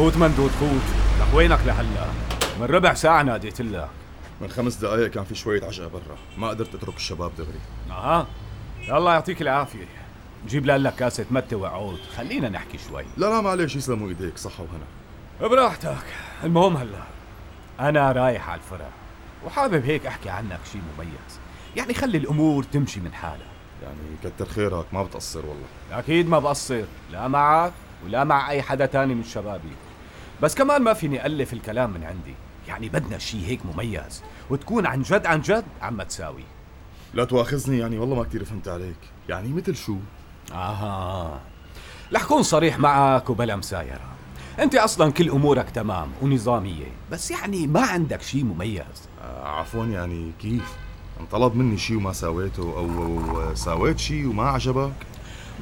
فوت مندود فوت. لك وينك لهلا؟ من ربع ساعة ناديت لك. من خمس دقائق كان في شوية عجقة برا. ما قدرت أترك الشباب دغري. أها. الله يعطيك العافية. جيب لك كاسة متة وعود. خلينا نحكي شوي. لا لا معلش يسلموا إيديك. صحة وهنا. براحتك. المهم هلا أنا رايح على الفرع وحابب هيك أحكي عنك شيء مميز. يعني خلي الأمور تمشي من حالها. يعني كتر خيرك ما بتقصر والله. أكيد ما بقصر. لا معك ولا مع أي حدا تاني من شبابي. بس كمان ما فيني ألف الكلام من عندي. يعني بدنا شيء هيك مميز. وتكون عن جد عن جد عم تساوي. لا تواخذني يعني والله ما كثير فهمت عليك. يعني مثل شو؟ آها. رح كون صريح معك وبلا مسايرة. أنت أصلا كل أمورك تمام ونظامية. بس يعني ما عندك شيء مميز. آه عفوا يعني كيف؟ انطلب مني شيء وما سويته أو, أو سويت شيء وما عجبك؟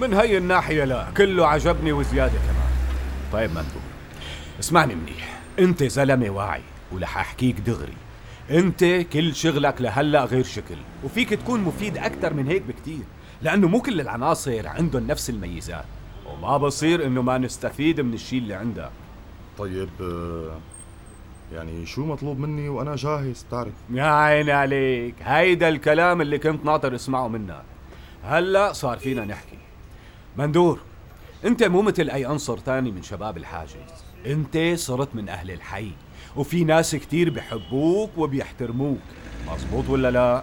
من هي الناحية لا كله عجبني وزيادة كمان. طيب مندوب. اسمعني منيح. انت زلمة واعي ولح احكيك دغري. انت كل شغلك لهلا غير شكل وفيك تكون مفيد أكثر من هيك بكتير لأنه مو كل العناصر عندهم نفس الميزات وما بصير إنه ما نستفيد من الشيء اللي عندك. طيب آه، يعني شو مطلوب مني وأنا جاهز؟ بتعرف. يا عيني عليك هيدا الكلام اللي كنت ناطر اسمعه منك. هلا صار فينا نحكي. مندور انت مو مثل أي عنصر تاني من شباب الحاجز. انت صرت من أهل الحي وفي ناس كتير بحبوك وبيحترموك. مزبوط ولا لا؟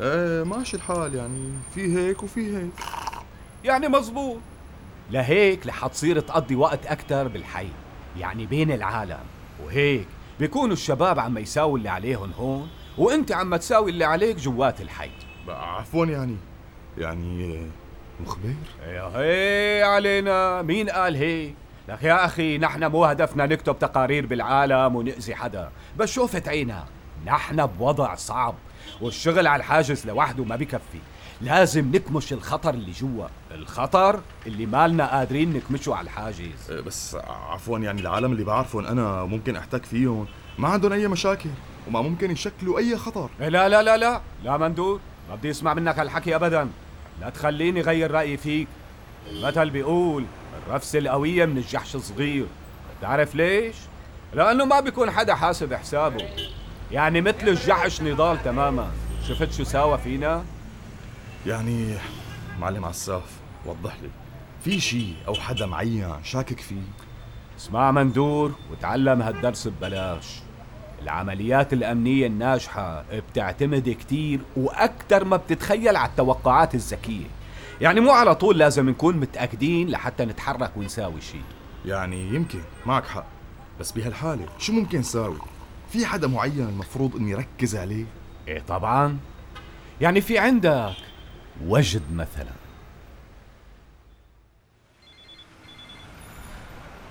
إيه ماشي الحال يعني. في هيك وفي هيك. يعني مزبوط لهيك رح تصير تقضي وقت أكتر بالحي يعني بين العالم. وهيك بيكونوا الشباب عم يساووا اللي عليهم هون وانت عم تساوي اللي عليك جوات الحي. عفوا يعني. يعني مخبر يا هي علينا. مين قال هيك؟ لك يا أخي نحن مو هدفنا نكتب تقارير بالعالم ونأذي حدا. بس شوفت عينك نحن بوضع صعب والشغل على الحاجز لوحده ما بكفي لازم نكمش الخطر اللي جوا. الخطر اللي مالنا قادرين نكمشه على الحاجز. إيه، بس عفوا يعني العالم اللي بعرفهم أنا ممكن أحتك فيهم. ما عندهم أي مشاكل وما ممكن يشكلوا أي خطر. لا لا لا لا. لا مندور ما بدي اسمع منك هالحكي ابدا. لا تخليني غير رأيي فيك. المثل بيقول الرفسة القوية من الجحش الصغير. بتعرف ليش؟ لأنه ما بيكون حدا حاسب حسابه. يعني مثل الجحش نضال تماما. شفت شو ساوى فينا؟ يعني معلم عساف وضح لي. في شيء أو حدا معين شاكك فيه؟ اسمع مندور وتعلم هالدرس ببلاش. العمليات الأمنية الناجحة بتعتمد كتير وأكثر ما بتتخيل على التوقعات الذكية. يعني مو على طول لازم نكون متأكدين لحتى نتحرك ونساوي شيء يعني يمكن معك حق. بس بهالحالة شو ممكن ساوي؟ في حدا معين المفروض إني ركز عليه؟ إيه طبعا. يعني في عندك وجد مثلا.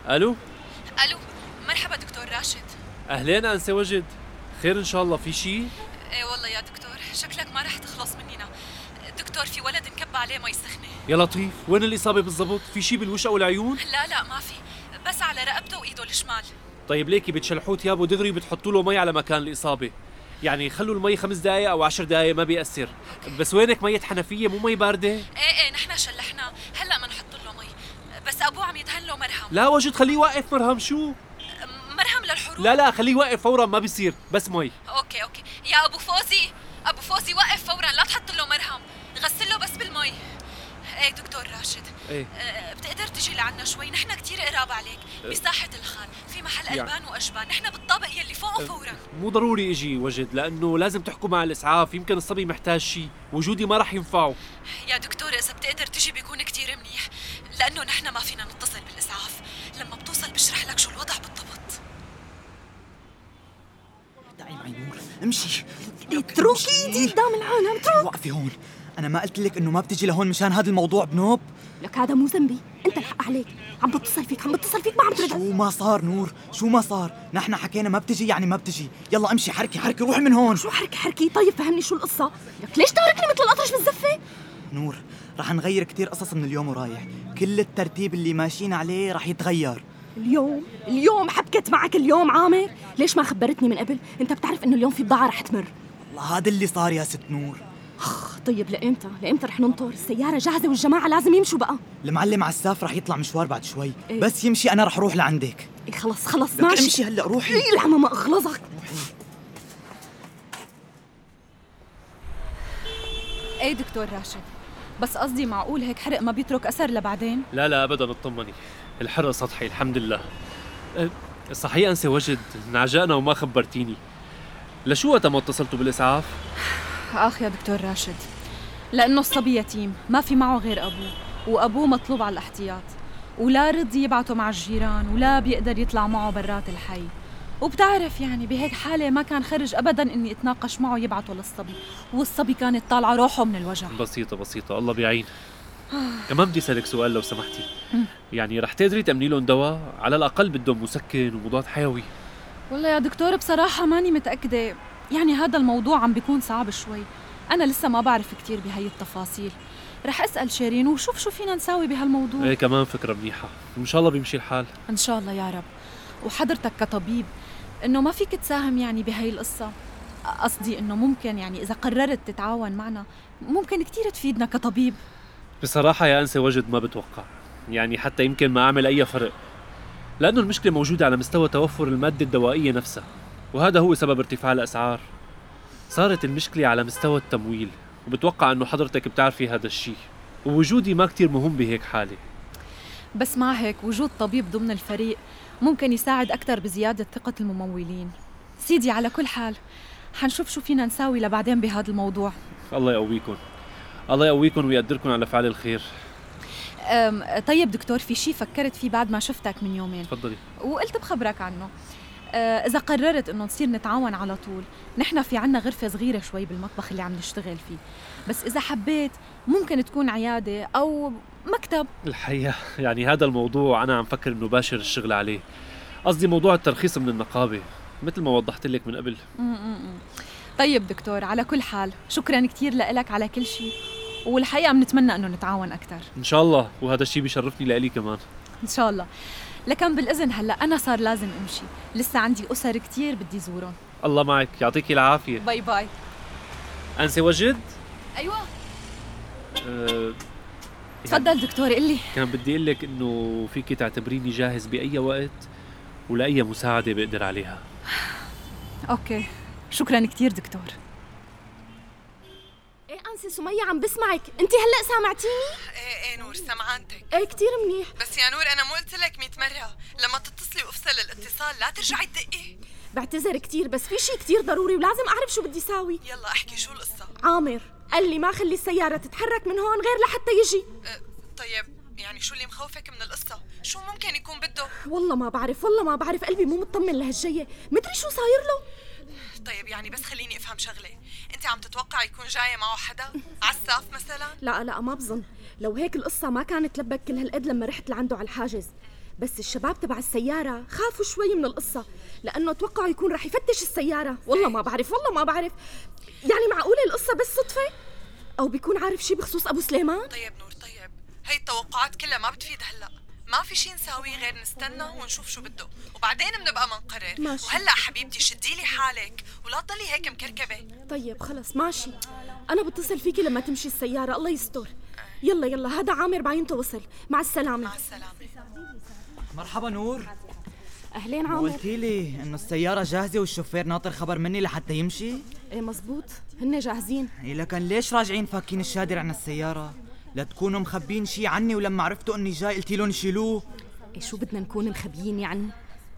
ألو؟ ألو مرحبا دكتور راشد. أهلين أنسة وجد. خير إن شاء الله في شيء إيه والله يا دكتور شكلك ما رح تخلص مننا دكتور في ولد انكب عليه مي سخنه يا لطيف وين الإصابة بالضبط؟ في شيء بالوش أو العيون؟ لا لا ما في. بس على رقبته وإيده الشمال. طيب ليكي بتشلحوه ثيابه دغري وبتحطوا له مي على مكان الإصابة. يعني خلوا المي خمس دقائق أو عشر دقائق ما بيأثر. بس وينك مية حنفية؟ مو مي باردة؟ إيه إيه نحن شلحناه هلأ بنحط له مي. بس أبوه عم يدهن له مرهم. لا وجد خليه يوقف مرهم. شو؟ مرهم للحروق؟ لا لا خليه يوقف فورا ما بيصير. بس مي. okay okay. يا أبو فوزي أبو فوزي وقف فورا لا تحط له مرهم. إيه دكتور راشد. إيه. أه بتقدر تجي لعنا شوي؟ نحن كتير قراب عليك. بساحة الخال في محل يعني- ألبان وأجبان. نحن بالطابق يلي فوقه فورا. مو ضروري إجي وجد لأنه لازم تحكوا مع الإسعاف. يمكن الصبي محتاج شيء وجودي ما راح ينفعه. يا دكتور إذا بتقدر تجي بيكون كتير منيح. لأنه نحن ما فينا نتصل بالإسعاف. لما بتوصل بشرح لك شو الوضع بالضبط. تعي معي نور. امشي. اتركي ايدي قدام العالم اترك وقفي هون. أنا ما قلت لك إنه ما بتجي لهون مشان هذا الموضوع بنوب. لك هذا مو ذنبي. أنت الحق عليك. عم بتصل فيك عم بتصل فيك ما عم ترد. شو ما صار نور؟ شو ما صار؟ نحن حكينا ما بتجي يعني ما بتجي. يلا امشي حركي حركي روحي من هون. شو حركي حركي؟ طيب فهمني شو القصة. لك ليش تاركني مثل الأطرش بالزفة؟ نور رح نغير كتير قصص من اليوم ورايح. كل الترتيب اللي ماشيين عليه رح يتغير. اليوم؟ اليوم حبكت معك اليوم عامر. ليش ما خبرتني من قبل؟ أنت بتعرف إنه اليوم في بضاعة رح تمر. والله هذا اللي صار يا ست نور. طيب لإمتى؟ لإمتى رح ننطر؟ السيارة جاهزة والجماعة لازم يمشوا بقى. المعلم عساف رح يطلع مشوار بعد شوي. إيه. بس يمشي أنا رح أروح لعندك. إيه خلص خلص لك ماشي. امشي هلأ روحي. إيه العمى ما أغلظك. إيه دكتور راشد؟ بس قصدي معقول هيك حرق ما بيترك أثر لبعدين؟ لا لا ابدا اطمني. الحرق سطحي الحمد لله. أه، صحيح انسه وجد انعجقنا وما خبرتيني. لشو وقت ما اتصلتوا بالإسعاف؟ آخ يا دكتور راشد. لأنه الصبي يتيم ما في معه غير أبوه وأبوه مطلوب على الاحتياط ولا رضي يبعته مع الجيران ولا بيقدر يطلع معه برات الحي. وبتعرف يعني بهيك حالة ما كان خرج أبدا إني أتناقش معه يبعته للصبي والصبي كانت طالعة روحه من الوجع. بسيطة بسيطة الله بيعين. كمان بدي أسألك سؤال لو سمحتي. يعني رح تقدري تأمني لهم دواء؟ على الأقل بدهم مسكن ومضاد حيوي. والله يا دكتور بصراحة ماني متأكدة. يعني هذا الموضوع عم بيكون صعب شوي. أنا لسه ما بعرف كتير بهي التفاصيل. رح أسأل شيرين وشوف شو فينا نساوي بهالموضوع. إيه كمان فكرة منيحة. وإن شاء الله بيمشي الحال. إن شاء الله يا رب. وحضرتك كطبيب إنه ما فيك تساهم يعني بهي القصة. قصدي إنه ممكن يعني إذا قررت تتعاون معنا ممكن كتير تفيدنا كطبيب. بصراحة يا أنسة وجد ما بتوقع. يعني حتى يمكن ما أعمل أي فرق. لأنه المشكلة موجودة على مستوى توفر المادة الدوائية نفسها. وهذا هو سبب ارتفاع الأسعار. صارت المشكلة على مستوى التمويل وبتوقع أنه حضرتك بتعرفي هذا الشيء ووجودي ما كتير مهم بهيك حالة. بس مع هيك وجود طبيب ضمن الفريق ممكن يساعد أكثر بزيادة ثقة الممولين. سيدي على كل حال حنشوف شو فينا نساوي لبعدين بهذا الموضوع. الله يقويكم الله يقويكم ويقدركم على فعل الخير. طيب دكتور في شيء فكرت فيه بعد ما شفتك من يومين. تفضلي. وقلت بخبرك عنه. أه، إذا قررت إنه نصير نتعاون على طول، نحن في عنا غرفة صغيرة شوي بالمطبخ اللي عم نشتغل فيه، بس إذا حبيت ممكن تكون عيادة أو مكتب، الحقيقة يعني هذا الموضوع أنا عم فكر إنه باشر الشغل عليه. قصدي موضوع الترخيص من النقابة مثل ما وضحت لك من قبل. طيب دكتور على كل حال شكرا كثير لك على كل شيء والحقيقة بنتمنى إنه نتعاون أكثر إن شاء الله وهذا الشيء بيشرفني لإلي كمان. إن شاء الله. لكن بالإذن هلا أنا صار لازم أمشي، لسه عندي أسر كثير بدي زورهم، الله معك. يعطيكي العافية. باي باي. أنسة وجد؟ أيوة. أه تفضل دكتور قلي كان بدي أقول لك إنه فيك تعتبريني جاهز بأي وقت ولاي مساعدة بقدر عليها. أوكي. شكرا كثير دكتور. إيه أنسة سمية عم بسمعك. انت هلأ سامعتيني؟ إيه نور سمعانتك إيه كتير منيح. بس يا نور أنا مو قلت لك 100 مرة. لما تتصلي وأفصل الاتصال لا ترجعي تدقي. بعتذر كتير بس في شيء كتير ضروري ولازم أعرف شو بدي ساوي يلا أحكي شو القصة. عامر قال لي ما خلي السيارة تتحرك من هون غير لحتى يجي. أه طيب يعني شو اللي مخوفك من القصة؟ شو ممكن يكون بده؟ والله ما بعرف والله ما بعرف قلبي مو مطمن لهالجية مدري شو صاير له؟ طيب يعني بس خليني أفهم شغلة. أنت عم تتوقع يكون جاي معه حدا؟ عساف مثلا؟ لا لا ما بظن. لو هيك القصة ما كانت لبك كل هالقد لما رحت لعنده على الحاجز. بس الشباب تبع السيارة خافوا شوي من القصة لأنه توقعوا يكون رح يفتش السيارة. والله ما بعرف والله ما بعرف. يعني معقولة القصة بس صدفة؟ أو بيكون عارف شي بخصوص أبو سليمان؟ طيب نور طيب. هي التوقعات كلها ما بتفيد هلأ. ما في شي نساوي غير نستنى ونشوف شو بده. وبعدين بنبقى منقرر. ماشي. وهلأ حبيبتي شدي لي حالك ولا تضلي هيك مكركبة. طيب خلص ماشي. أنا بتصل فيكي لما تمشي السيارة الله يستر. يلا يلا هذا عامر بعينته وصل مع السلامة. مع السلامة. مرحبا نور. أهلين عامر. قلتي لي إنه السيارة جاهزة والشوفير ناطر خبر مني لحتى يمشي؟ إيه مزبوط. هن جاهزين. إيه لكن ليش راجعين فاكين الشادر عن السيارة؟ لا تكونوا مخبين شي عني ولما عرفتوا إني جاي قلتي لهم يشيلوه إيه شو بدنا نكون مخبيين يعني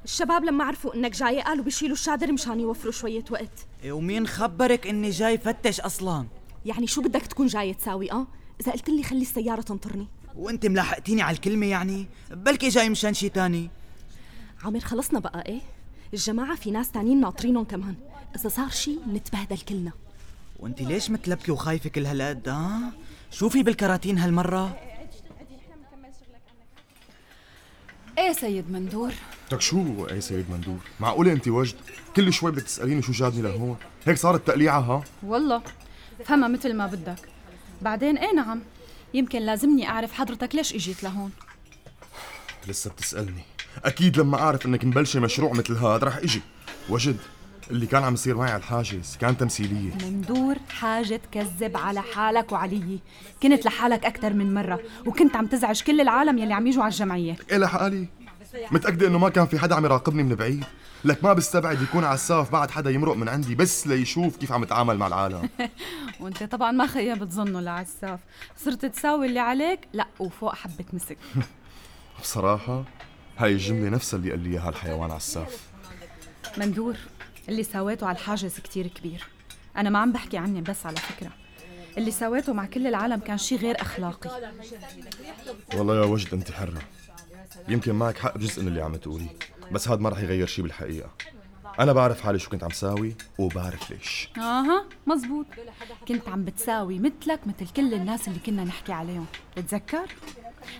الشباب لما عرفوا إنك جاية قالوا بيشيلوا الشادر مشان يوفروا شوية وقت إيه ومين خبرك إني جاي فتش أصلا؟ يعني شو بدك تكون جاية تساوي آه؟ إذا قلت لي خلي السيارة تنطرني وأنت ملاحقتيني على الكلمة يعني؟ بلكي جاي مشان شي تاني عامر خلصنا بقى إيه؟ الجماعة في ناس تانيين ناطرينهم كمان إذا صار شي نتبهدل كلنا وأنت ليش متلبكة وخايفة كل هالقد ها؟ شو في بالكراتين هالمرة؟ إيه سيد مندور؟ لك شو اي سيد مندور؟ معقولة انت وجد كل شوي بدك تسأليني شو جابني لهون؟ هيك صارت تقليعة ها؟ والله. فهمها مثل ما بدك. بعدين إيه نعم؟ يمكن لازمني أعرف حضرتك ليش إجيت لهون. لسه بتسألني. أكيد لما أعرف إنك مبلشة مشروع مثل هذا رح إجي. وجد اللي كان عم يصير معي على الحاجز كان تمثيلية. مندور حاجة تكذب على حالك وعلي كنت لحالك أكثر من مرة وكنت عم تزعج كل العالم يلي عم يجوا على الجمعية. إيه لحالي متأكدة إنه ما كان في حدا عم يراقبني من بعيد؟ لك ما بستبعد يكون عساف بعد حدا يمرق من عندي بس ليشوف كيف عم اتعامل مع العالم. وأنت طبعا ما خيا بتظنه لعساف صرت تساوي اللي عليك؟ لا وفوق حبة مسك. بصراحة هاي الجملة نفسها اللي قال لي إياها الحيوان عساف مندور اللي سويته على الحاجز كتير كبير. أنا ما عم بحكي عني بس على فكرة. اللي سويته مع كل العالم كان شي غير أخلاقي. والله يا وجد أنت حرة. يمكن معك حق بجزء من اللي عم تقوليه بس هذا ما رح يغير شي بالحقيقة. أنا بعرف حالي شو كنت عم ساوي وبعرف ليش. أها مزبوط. كنت عم بتساوي مثلك مثل كل الناس اللي كنا نحكي عليهم. بتذكر؟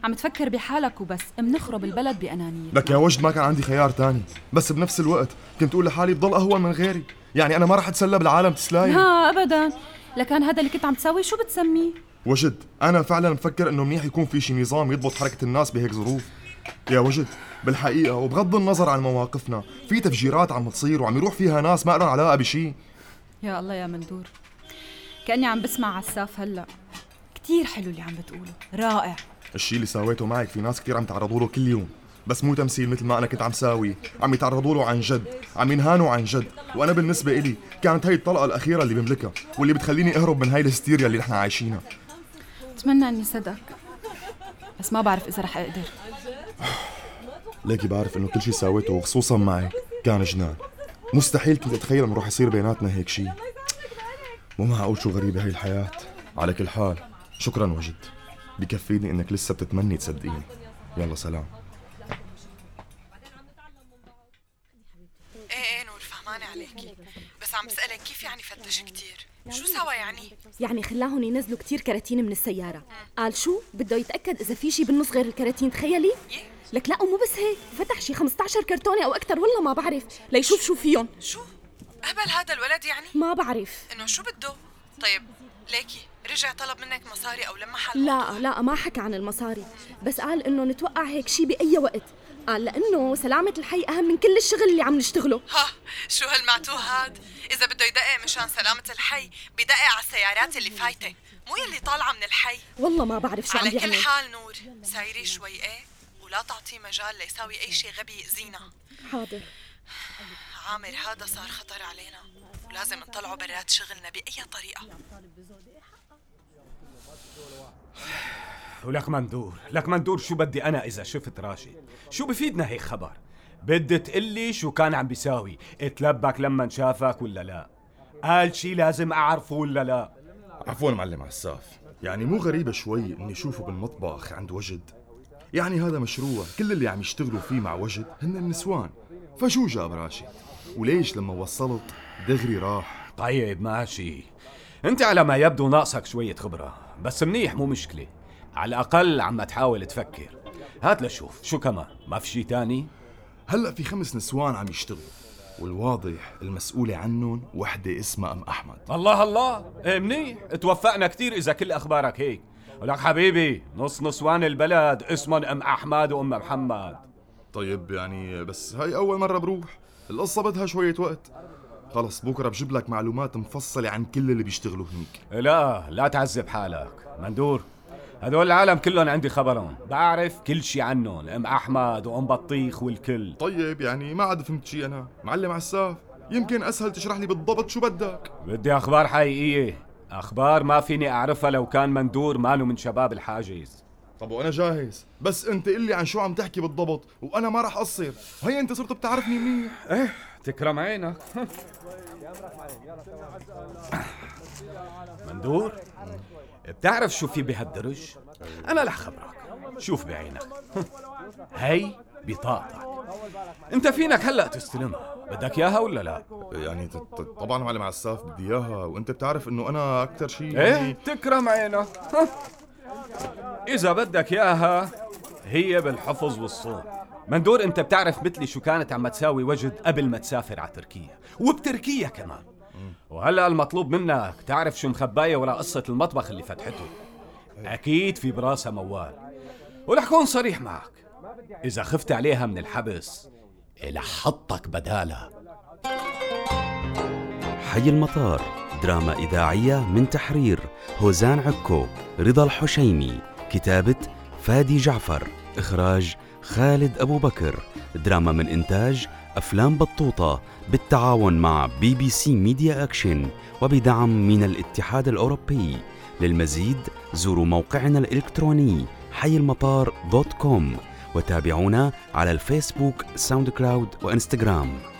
عم تفكر بحالك وبس. منخرب البلد بأنانية. لك يا وجد ما كان عندي خيار تاني. بس بنفس الوقت كنت أقول لحالي بضل أهون من غيري. يعني أنا ما رح أتسلى بالعالم تسلاي لا أبدا. لكان هذا اللي كنت عم تساوي شو بتسميه؟ وجد أنا فعلا مفكر إنه منيح يكون في شي نظام يضبط حركة الناس بهيك ظروف. يا وجد بالحقيقة وبغض النظر عن مواقفنا في تفجيرات عم تصير وعم يروح فيها ناس ما لهم علاقة بشي. يا الله يا مندور. كأني عم بسمع عساف هلأ. كتير حلو اللي عم بتقوله. رائع. الشيء اللي سويته معك في ناس كثير عم يتعرضوا له كل يوم. بس مو تمثيل مثل ما أنا كنت عم ساوي. عم يتعرضوا له عن جد. عم ينهانوا عن جد. وأنا بالنسبة إلي كانت هي الطلقة الأخيرة اللي بملكها واللي بتخليني أهرب من هاي الهستيريا اللي نحن عايشينها. بتمنى إني صدق بس ما بعرف إذا رح أقدر. ليكي بعرف إنه كل شيء سويته وخصوصا معك كان جنان. مستحيل كنت أتخيل إنه رح يصير بيناتنا هيك شيء. مو معقول شو غريبة هي الحياة. على كل حال شكرا وجد. بكفيني إنك لسه بتتمني تصدقيني. يلا سلام. إيه إيه نور فهمانة عليكي. بس عم بسألك كيف يعني فتش كتير؟ شو سوا يعني؟ يعني خلاهم ينزلوا كتير كراتين من السيارة. قال شو؟ بده يتأكد إذا في شي بالنص غير الكراتين تخيلي. لك لا ومو بس هيك. فتح شي 15 كرتونة أو أكثر والله ما بعرف. ليشوف شو فيهم. شو؟ هبل هذا الولد يعني؟ ما بعرف. إنه شو بده؟ طيب ليكي رجع طلب منك مصاري أو لما حل لا لا ما حكى عن المصاري بس قال إنه نتوقع هيك شي بأي وقت. قال لأنه سلامة الحي أهم من كل الشغل اللي عم نشتغله. ها شو هالمعتوه هاد؟ إذا بده يدقق مشان سلامة الحي بدقق على السيارات اللي فايتة. مو يلي طالعة من الحي. والله ما بعرف شو عم على كل حال نور سايري شوي إيه ولا تعطيه مجال ليساوي أي شيء غبي يأذينا حاضر. عامر هذا صار خطر علينا. ولازم نطلعه برات شغلنا بأي طريقة. ولك مندور لك مندور شو بدي أنا إذا شفت راشد؟ شو بفيدنا هيك خبر؟ بدي تقلي شو كان عم بيساوي اتلبك لما شافك ولا لا؟ قال شي لازم أعرفه ولا لا؟ عفوا معلم عساف يعني مو غريبة شوي إني اشوفه بالمطبخ عند وجد؟ يعني هذا مشروع كل اللي عم يشتغلوا فيه مع وجد هن النسوان. فشو جاب راشد؟ وليش لما وصلت دغري راح؟ طيب ماشي. انت على ما يبدو ناقصك شوية خبرة بس منيح مو مشكلة. على الأقل عم تحاول تفكر. هات لشوف شو كمان؟ ما في شي تاني؟ هلأ في خمس نسوان عم يشتغلوا والواضح المسؤولة عنهم وحدة اسمها أم أحمد. الله الله! إيه منيح. توفقنا كتير إذا كل أخبارك هيك. ولك حبيبي نص نسوان البلد اسمهم أم أحمد وأم محمد. طيب يعني بس هاي أول مرة بروح. القصة بدها شوية وقت. خلص بكرة بجيب لك معلومات مفصلة عن كل اللي بيشتغلوا هنيك. لا لا تعذب حالك. مندور هدول العالم كلهم عندي خبرهم. بعرف كل شي عنهم أم أحمد وأم بطيخ والكل. طيب يعني ما عاد فهمت شي أنا. معلم عساف يمكن أسهل تشرح لي بالضبط شو بدك. بدي أخبار حقيقية. أخبار ما فيني أعرفها لو كان مندور ماله من شباب الحاجز. طب وأنا جاهز. بس أنت قل لي عن شو عم تحكي بالضبط وأنا ما رح أقصر هي أنت صرت بتعرفني منيح. إيه تكرم عينك. مندور بتعرف شو في بهالدرج؟ أنا رح خبرك شوف بعينك. هي بطاقتك انت فينك هلا تستلمها؟ بدك إياها ولا لا؟ يعني طبعا معلم عساف بدي إياها وأنت بتعرف إنه أنا أكثر شيء إيه؟ تكرم عينك إذا بدك إياها هي بالحفظ والصون مندور أنت بتعرف مثلي شو كانت عم تساوي وجد قبل ما تسافر على تركيا وبتركيا كمان. وهلا المطلوب منك تعرف شو مخباية وراء قصة المطبخ اللي فتحته. أكيد في براسها موال. ورح كون صريح معك إذا خفت عليها من الحبس إلى حطك بدالها حي المطار دراما إذاعية من تحرير هوزان عكو رضا الحشيمي كتابة فادي جعفر إخراج خالد أبو بكر دراما من إنتاج أفلام بطوطة بالتعاون مع بي بي سي ميديا أكشن وبدعم من الاتحاد الأوروبي. للمزيد زوروا موقعنا الإلكتروني حي المطار dot com. وتابعونا على الفيسبوك ساوند كلاود وإنستغرام.